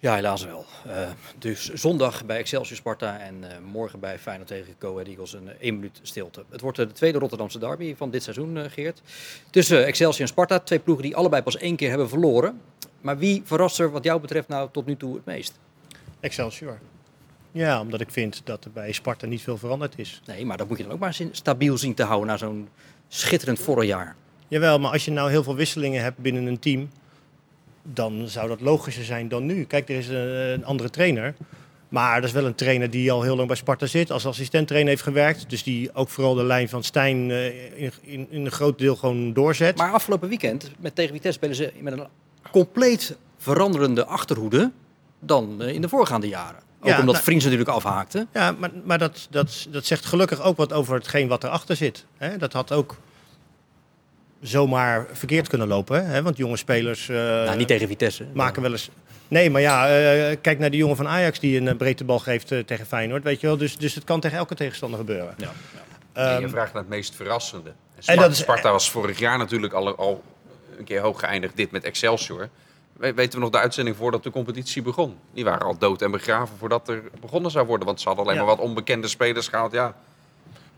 Speaker 2: Ja, helaas wel. Eh, dus zondag bij Excelsior Sparta en eh, morgen bij Feyenoord tegen Go Ahead Eagles een eh, één minuut stilte. Het wordt de tweede Rotterdamse derby van dit seizoen, Geert. Tussen Excelsior en Sparta, twee ploegen die allebei pas één keer hebben verloren. Maar wie verrast er wat jou betreft nou tot nu toe het meest?
Speaker 4: Excelsior. Ja, omdat ik vind dat er bij Sparta niet veel veranderd is.
Speaker 2: Nee, maar dat moet je dan ook maar stabiel zien te houden na zo'n schitterend vorig jaar.
Speaker 4: Jawel, maar als je nou heel veel wisselingen hebt binnen een team, dan zou dat logischer zijn dan nu. Kijk, er is een, een andere trainer. Maar dat is wel een trainer die al heel lang bij Sparta zit, als assistenttrainer heeft gewerkt. Dus die ook vooral de lijn van Stijn eh, in, in, in een groot deel gewoon doorzet.
Speaker 2: Maar afgelopen weekend met tegen Vitesse spelen ze met een compleet veranderende achterhoede dan eh, in de voorgaande jaren. Ook
Speaker 4: Ja,
Speaker 2: omdat
Speaker 4: nou-
Speaker 2: Vriends natuurlijk afhaakte.
Speaker 4: Ja, maar, maar dat, dat, dat zegt gelukkig ook wat over hetgeen wat erachter zit. Hè? Dat had ook zomaar verkeerd kunnen lopen. Hè? Want jonge spelers eh,
Speaker 2: nou, niet tegen Vitesse.
Speaker 4: maken wel eens... Nee, maar ja, eh, kijk naar die jongen van Ajax die een eh, breedte bal geeft tegen Feyenoord. Weet je wel? Dus, dus het kan tegen elke tegenstander gebeuren.
Speaker 2: Ja, ja.
Speaker 5: Nee, je
Speaker 4: Ehm,
Speaker 5: vraagt naar het meest verrassende. En Sparta,
Speaker 4: dat is-
Speaker 5: Sparta was vorig jaar natuurlijk al, al een keer hoog geëindigd. Dit met Excelsior. We- Weten we nog de uitzending voordat de competitie begon? Die waren al dood en begraven voordat er begonnen zou worden. Want ze hadden alleen
Speaker 4: Ja.
Speaker 5: maar wat onbekende spelers gehaald. Ja.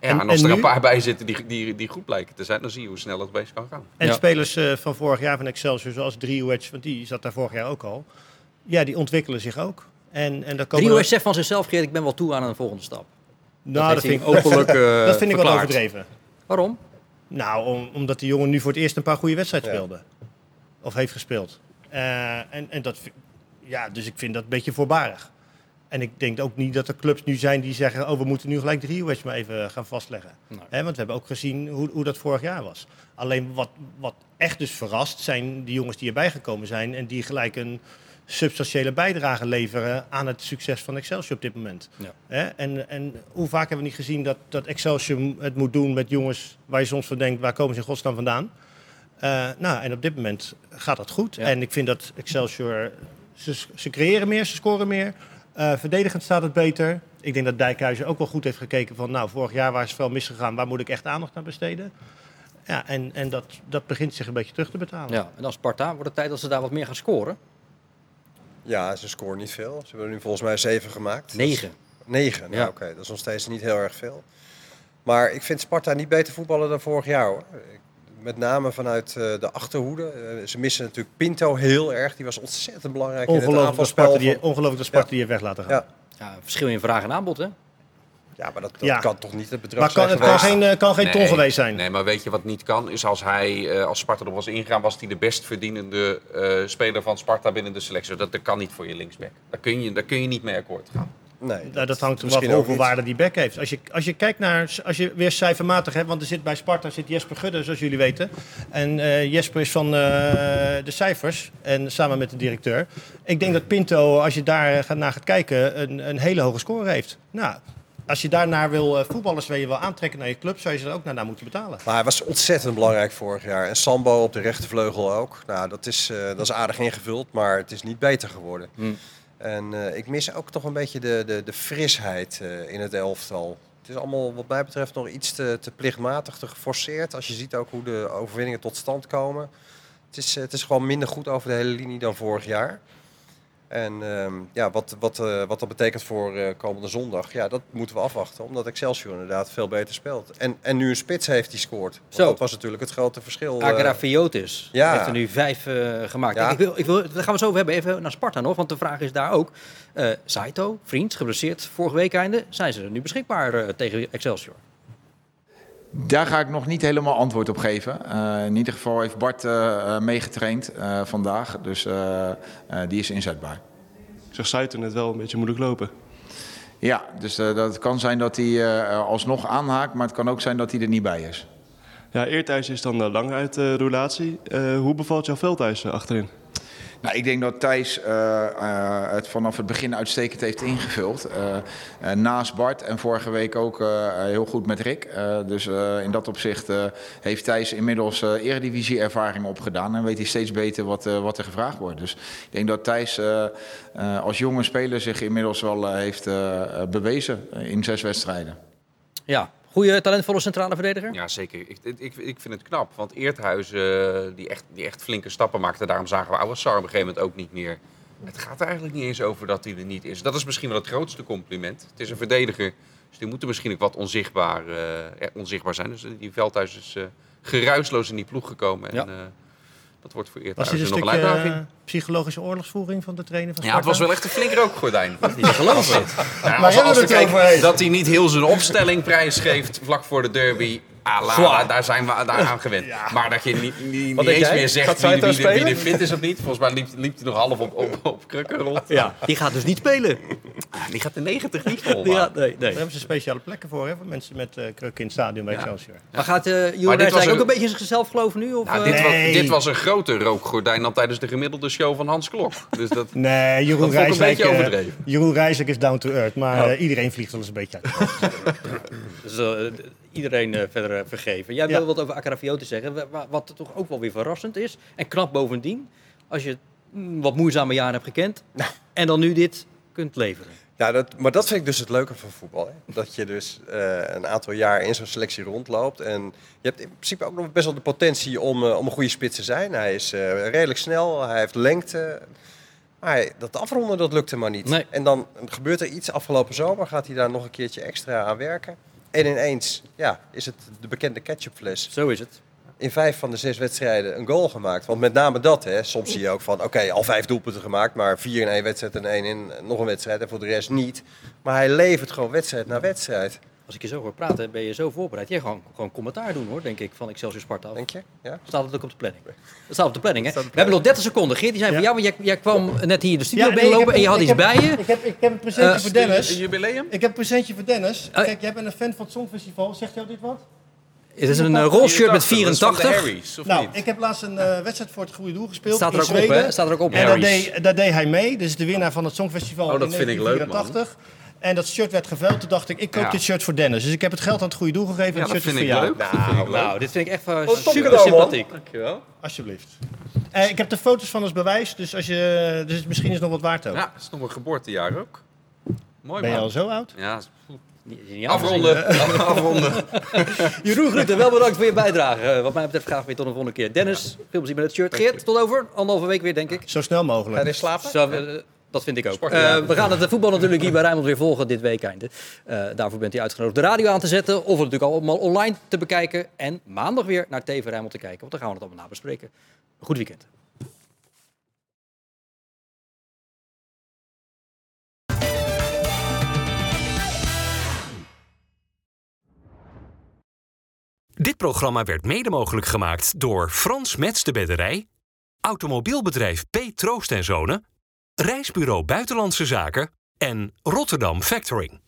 Speaker 5: Ja,
Speaker 4: En-
Speaker 5: en, als
Speaker 4: en
Speaker 5: er
Speaker 4: nu?
Speaker 5: een paar bij zitten die, die, die goed blijken te zijn, dan zie je hoe snel het bezig kan gaan.
Speaker 4: En
Speaker 2: Ja.
Speaker 4: spelers eh, van vorig jaar van Excelsior, zoals Driewedge, want die zat daar vorig jaar ook al. Ja, die ontwikkelen zich ook. En, en daar komen
Speaker 2: Rio zegt van zichzelf, Geert, ik ben wel toe aan een volgende stap.
Speaker 4: Nou, dat, vind ik,
Speaker 2: openlijk eh,
Speaker 4: dat vind ik wel overdreven.
Speaker 2: Waarom?
Speaker 4: Nou, om- omdat die jongen nu voor het eerst een paar goede wedstrijden
Speaker 3: Ja.
Speaker 4: speelde. Of heeft gespeeld. Eh, en, en dat, ja, dus ik vind dat een beetje voorbarig. En ik denk ook niet dat er clubs nu zijn die zeggen... oh, we moeten nu gelijk de Rio-wedge maar even gaan vastleggen.
Speaker 2: Nee.
Speaker 4: Want we hebben ook gezien hoe, hoe dat vorig jaar was. Alleen wat, wat echt dus verrast zijn die jongens die erbij gekomen zijn... en die gelijk een substantiële bijdrage leveren aan het succes van Excelsior op dit moment.
Speaker 2: Ja.
Speaker 4: Hè? En, en hoe vaak Eh, nou, en op dit moment gaat dat goed.
Speaker 2: Ja.
Speaker 4: En ik vind dat Excelsior, ze, ze creëren meer, ze scoren meer. Eh, verdedigend staat het beter. Ik denk dat Dijkhuizen ook wel goed heeft gekeken van, nou, vorig jaar waar is het veel misgegaan, waar moet ik echt aandacht aan besteden? Ja, en, en dat, dat begint zich een beetje terug te betalen.
Speaker 2: Ja, en dan Sparta, wordt het tijd dat ze daar wat meer gaan scoren?
Speaker 3: Ja, ze scoren niet veel. Ze hebben nu volgens mij zeven gemaakt.
Speaker 2: Negen.
Speaker 3: Negen, nou
Speaker 2: Ja.
Speaker 3: oké. Dat is nog steeds niet heel erg veel. Maar ik vind Sparta niet beter voetballen dan vorig jaar hoor. Ik- Met name vanuit eh, de achterhoede. Eh, ze missen natuurlijk Pinto heel erg. Die was ontzettend belangrijk in het
Speaker 4: Ongelooflijk dat
Speaker 3: aanvalspel.
Speaker 4: Sparta die, ongelooflijk dat Sparta
Speaker 3: Ja.
Speaker 4: die heeft weg laten gaan.
Speaker 3: Ja.
Speaker 2: Verschil in vraag en aanbod, hè?
Speaker 3: Ja, maar dat, dat
Speaker 4: Ja.
Speaker 3: kan toch niet het bedrag
Speaker 4: Maar kan,
Speaker 3: zijn
Speaker 4: het kan geen, eh, kan geen ton geweest zijn.
Speaker 5: Nee, maar weet je wat niet kan? Is als hij, eh, als Sparta erop was ingegaan, was hij de best verdienende eh, speler van Sparta binnen de selectie. Dat, dat kan niet voor je linksback. Daar kun je, daar kun je niet mee akkoord gaan.
Speaker 3: Nee,
Speaker 4: Nou, dat hangt er
Speaker 3: misschien
Speaker 4: wat
Speaker 3: ook
Speaker 4: hoeveel waarde die back heeft. Als je, als je kijkt naar, als je weer cijfermatig hebt, want er zit bij Sparta zit Jesper Gudde, zoals jullie weten. En eh, Jesper is van eh, de cijfers en samen met de directeur. Ik denk dat Pinto, als je daar gaat- naar gaat kijken, een, een hele hoge score heeft. Nou, als je daarnaar wil, eh, voetballers wil je wel aantrekken naar je club, zou je ze er ook naar, naar moeten betalen.
Speaker 3: Maar hij was ontzettend belangrijk vorig jaar. En Sambo op de rechtervleugel ook. Nou, dat is, eh, dat is aardig ingevuld, maar het is niet beter geworden.
Speaker 2: Hmm.
Speaker 3: En eh, ik mis ook toch een beetje de, de, de frisheid eh, in het elftal. Het is allemaal wat mij betreft nog iets te, te plichtmatig, te geforceerd. Als je ziet ook hoe de overwinningen tot stand komen. Het is, eh, het is gewoon minder goed over de hele linie dan vorig jaar. En ehm, ja, wat, wat, eh, wat dat betekent voor eh, komende zondag, ja, dat moeten we afwachten. Omdat Excelsior inderdaad veel beter speelt. En, en nu een spits heeft die scoort.
Speaker 2: Zo.
Speaker 3: Dat was natuurlijk het grote verschil. eh.
Speaker 2: Agrafiotis
Speaker 3: ja.
Speaker 2: heeft er nu vijf gemaakt.
Speaker 3: Ja.
Speaker 2: Ik wil, ik wil, daar gaan we zo over hebben. Even naar Sparta nog, want de vraag is daar ook. Saito, vriend, geblesseerd vorige week einde. Zijn ze er nu beschikbaar tegen Excelsior?
Speaker 8: Daar ga ik nog niet helemaal antwoord op geven. Eh, in ieder geval heeft Bart eh, meegetraind vandaag, dus die is inzetbaar.
Speaker 10: Ik zag Saito net wel een beetje moeilijk lopen.
Speaker 8: Ja, dus dat kan zijn dat hij alsnog aanhaakt, maar het kan ook zijn dat hij er niet bij is.
Speaker 10: Ja, Eerthuis is dan lang uit de roulatie. Hoe bevalt jouw veldhuis achterin?
Speaker 8: Nou, ik denk dat Thijs eh, eh, het vanaf het begin uitstekend heeft ingevuld. Eh, naast Bart en vorige week ook heel goed met Rick. Dus in dat opzicht heeft Thijs inmiddels eredivisie-ervaring opgedaan. En weet hij steeds beter wat, wat er gevraagd wordt. Dus ik denk dat Thijs als jonge speler zich inmiddels wel heeft bewezen in zes wedstrijden.
Speaker 2: Ja, goede talentvolle centrale verdediger?
Speaker 5: Ja, zeker. Ik, ik, ik vind het knap. Want Eerthuizen, die, echt, die echt flinke stappen maakte, daarom zagen we Ouassar op een gegeven moment ook niet meer. Het gaat er eigenlijk niet eens over dat hij er niet is. Dat is misschien wel het grootste compliment. Het is een verdediger, dus die moeten misschien ook wat onzichtbaar, eh, eh, onzichtbaar zijn. Dus die Veldhuis is eh, geruisloos in die ploeg gekomen. En,
Speaker 2: Ja.
Speaker 5: Dat wordt voor
Speaker 4: Was dit een
Speaker 5: nog uitdaging.
Speaker 4: eh, psychologische oorlogsvoering van de trainer van
Speaker 5: Ja,
Speaker 4: Sparta?
Speaker 5: het was wel echt een flink rookgordijn. Dat niet te geloven. Ja,
Speaker 4: Waar
Speaker 5: als,
Speaker 4: hebben
Speaker 5: als
Speaker 4: we
Speaker 5: we
Speaker 4: het
Speaker 5: kijken
Speaker 4: over?
Speaker 5: dat hij niet heel zijn opstelling prijsgeeft vlak voor de derby. Ah, la,
Speaker 2: Zwaar.
Speaker 5: daar zijn we daar aan gewend. Maar dat je niet, niet, niet eens
Speaker 2: jij?
Speaker 5: meer zegt wie, wie, wie, wie er fit is of niet. Volgens mij liep, liep hij nog half op, op, op krukken rond.
Speaker 2: Ja, die gaat dus niet spelen.
Speaker 5: Ah, Die gaat de 90 niet vol.
Speaker 2: Die gaat, nee,
Speaker 4: Daar
Speaker 2: nee.
Speaker 4: hebben ze speciale plekken voor, hè, voor mensen met eh krukken in het stadion bij
Speaker 5: Ja.
Speaker 4: Excelsior.
Speaker 2: Maar gaat uh,
Speaker 5: Maar
Speaker 2: Jeroen
Speaker 5: dit was
Speaker 2: Rijsdijk ook
Speaker 5: een-
Speaker 2: beetje in zichzelf geloven nu? Of,
Speaker 5: Nou,
Speaker 2: eh?
Speaker 5: dit, was,
Speaker 4: Nee.
Speaker 5: dit was een groter rookgordijn dan tijdens de gemiddelde show van Hans Klok. Dus dat,
Speaker 4: Nee, Jeroen
Speaker 5: Dat een beetje
Speaker 4: eh,
Speaker 5: overdreven.
Speaker 4: Jeroen Rijswijk is down to earth, maar eh, iedereen vliegt wel eens een beetje uit.
Speaker 2: Dus, iedereen eh, verder eh, vergeven. Jij
Speaker 4: Ja.
Speaker 2: wil wat over Agrafiotis zeggen. wa- wa- Wat toch ook wel weer verrassend is. En knap bovendien. Als je mm, wat moeizame jaren hebt gekend. En dan nu dit kunt leveren.
Speaker 3: Ja, dat, maar dat vind ik dus het leuke van voetbal. Hè? Dat je dus eh, een aantal jaar in zo'n selectie rondloopt. En je hebt in principe ook nog best wel de potentie om, om een goede spits te zijn. Hij is redelijk snel, hij heeft lengte. Maar hij- dat afronden, dat lukte maar niet.
Speaker 2: Nee.
Speaker 3: En dan gebeurt er iets. Afgelopen zomer gaat hij daar nog een keertje extra aan werken. En ineens ja, is het de bekende ketchupfles.
Speaker 2: Zo is het.
Speaker 3: In vijf van de zes wedstrijden een goal gemaakt. Want met name dat, hè, soms zie je ook van... oké, al vijf doelpunten gemaakt, maar vier in één wedstrijd... en één in nog een wedstrijd en voor de rest niet. Maar hij levert gewoon wedstrijd na wedstrijd.
Speaker 2: Als ik je zo hoor praten, ben je zo voorbereid. Jij gewoon, gewoon commentaar doen hoor, denk ik, van Excelsior Sparta.
Speaker 3: Denk je? Ja?
Speaker 2: Staat het ook op de planning? Dat staat op de planning, hè? We hebben nog 30 seconden. Geert, die zijn
Speaker 4: Ja.
Speaker 2: voor jou, want jij, jij kwam net hier de studio
Speaker 4: nee, ik
Speaker 2: binnenlopen en je had
Speaker 4: ik
Speaker 2: iets
Speaker 4: heb-
Speaker 2: bij je.
Speaker 4: Ik heb, ik heb een presentje
Speaker 2: Eh,
Speaker 4: voor Dennis.
Speaker 5: Een jubileum?
Speaker 4: Ik heb een presentje voor Dennis.
Speaker 2: Oh.
Speaker 4: Kijk, jij bent een fan van het Songfestival. Zegt jou dit wat?
Speaker 2: Het is een uh, rolshirt met 84.
Speaker 5: Harry's, of
Speaker 4: nou,
Speaker 5: niet?
Speaker 4: ik heb laatst een eh, wedstrijd voor het goede doel gespeeld
Speaker 2: Staat er
Speaker 4: in
Speaker 2: ook op,
Speaker 4: Zweden.
Speaker 2: hè? Staat er ook op.
Speaker 4: En daar deed, daar deed hij mee. Dus de winnaar van het Songfestival
Speaker 5: Oh, dat
Speaker 4: in
Speaker 5: vind ik leuk, man.
Speaker 4: 1984. En dat shirt werd geveld. Toen dacht ik, ik koop
Speaker 5: Ja.
Speaker 4: dit shirt voor Dennis. Dus ik heb het geld aan het goede doel gegeven.
Speaker 5: Ja,
Speaker 4: en het
Speaker 5: dat
Speaker 4: shirt
Speaker 5: vind
Speaker 4: is
Speaker 5: ik
Speaker 4: voor jou.
Speaker 5: leuk.
Speaker 2: Nou, dit vind ik echt uh,
Speaker 3: top
Speaker 2: super
Speaker 3: cadeau, man.
Speaker 2: sympathiek.
Speaker 5: Dankjewel.
Speaker 4: Alsjeblieft. Eh, ik heb de foto's van als bewijs. Dus, als je, dus misschien is het nog wat waard ook.
Speaker 5: Ja, het is nog een geboortejaar ook. Mooi
Speaker 4: ben je
Speaker 5: man.
Speaker 4: al zo oud?
Speaker 5: Ja, afronden. afronden.
Speaker 2: Jeroen Groeten, wel bedankt voor je bijdrage. Eh, wat mij betreft graag weer tot een volgende keer. Dennis, veel plezier met het shirt. Geert, tot over anderhalve week weer, denk ik.
Speaker 4: Zo snel mogelijk.
Speaker 3: Ga je slapen?
Speaker 2: Zo, eh, dat vind ik ook.
Speaker 5: Sport,
Speaker 2: Eh, we gaan het voetbal natuurlijk hier bij Rijnmond weer volgen dit weekend. Eh daarvoor bent u uitgenodigd de radio aan te zetten. Of het natuurlijk allemaal online te bekijken. En maandag weer naar TV Rijnmond te kijken. Want dan gaan we het allemaal nabespreken. Goed weekend.
Speaker 1: Dit programma werd mede mogelijk gemaakt door Frans Mets de Bedderij, Automobielbedrijf P. Troost en Zonen, Reisbureau Buitenlandse Zaken en Rotterdam Factoring.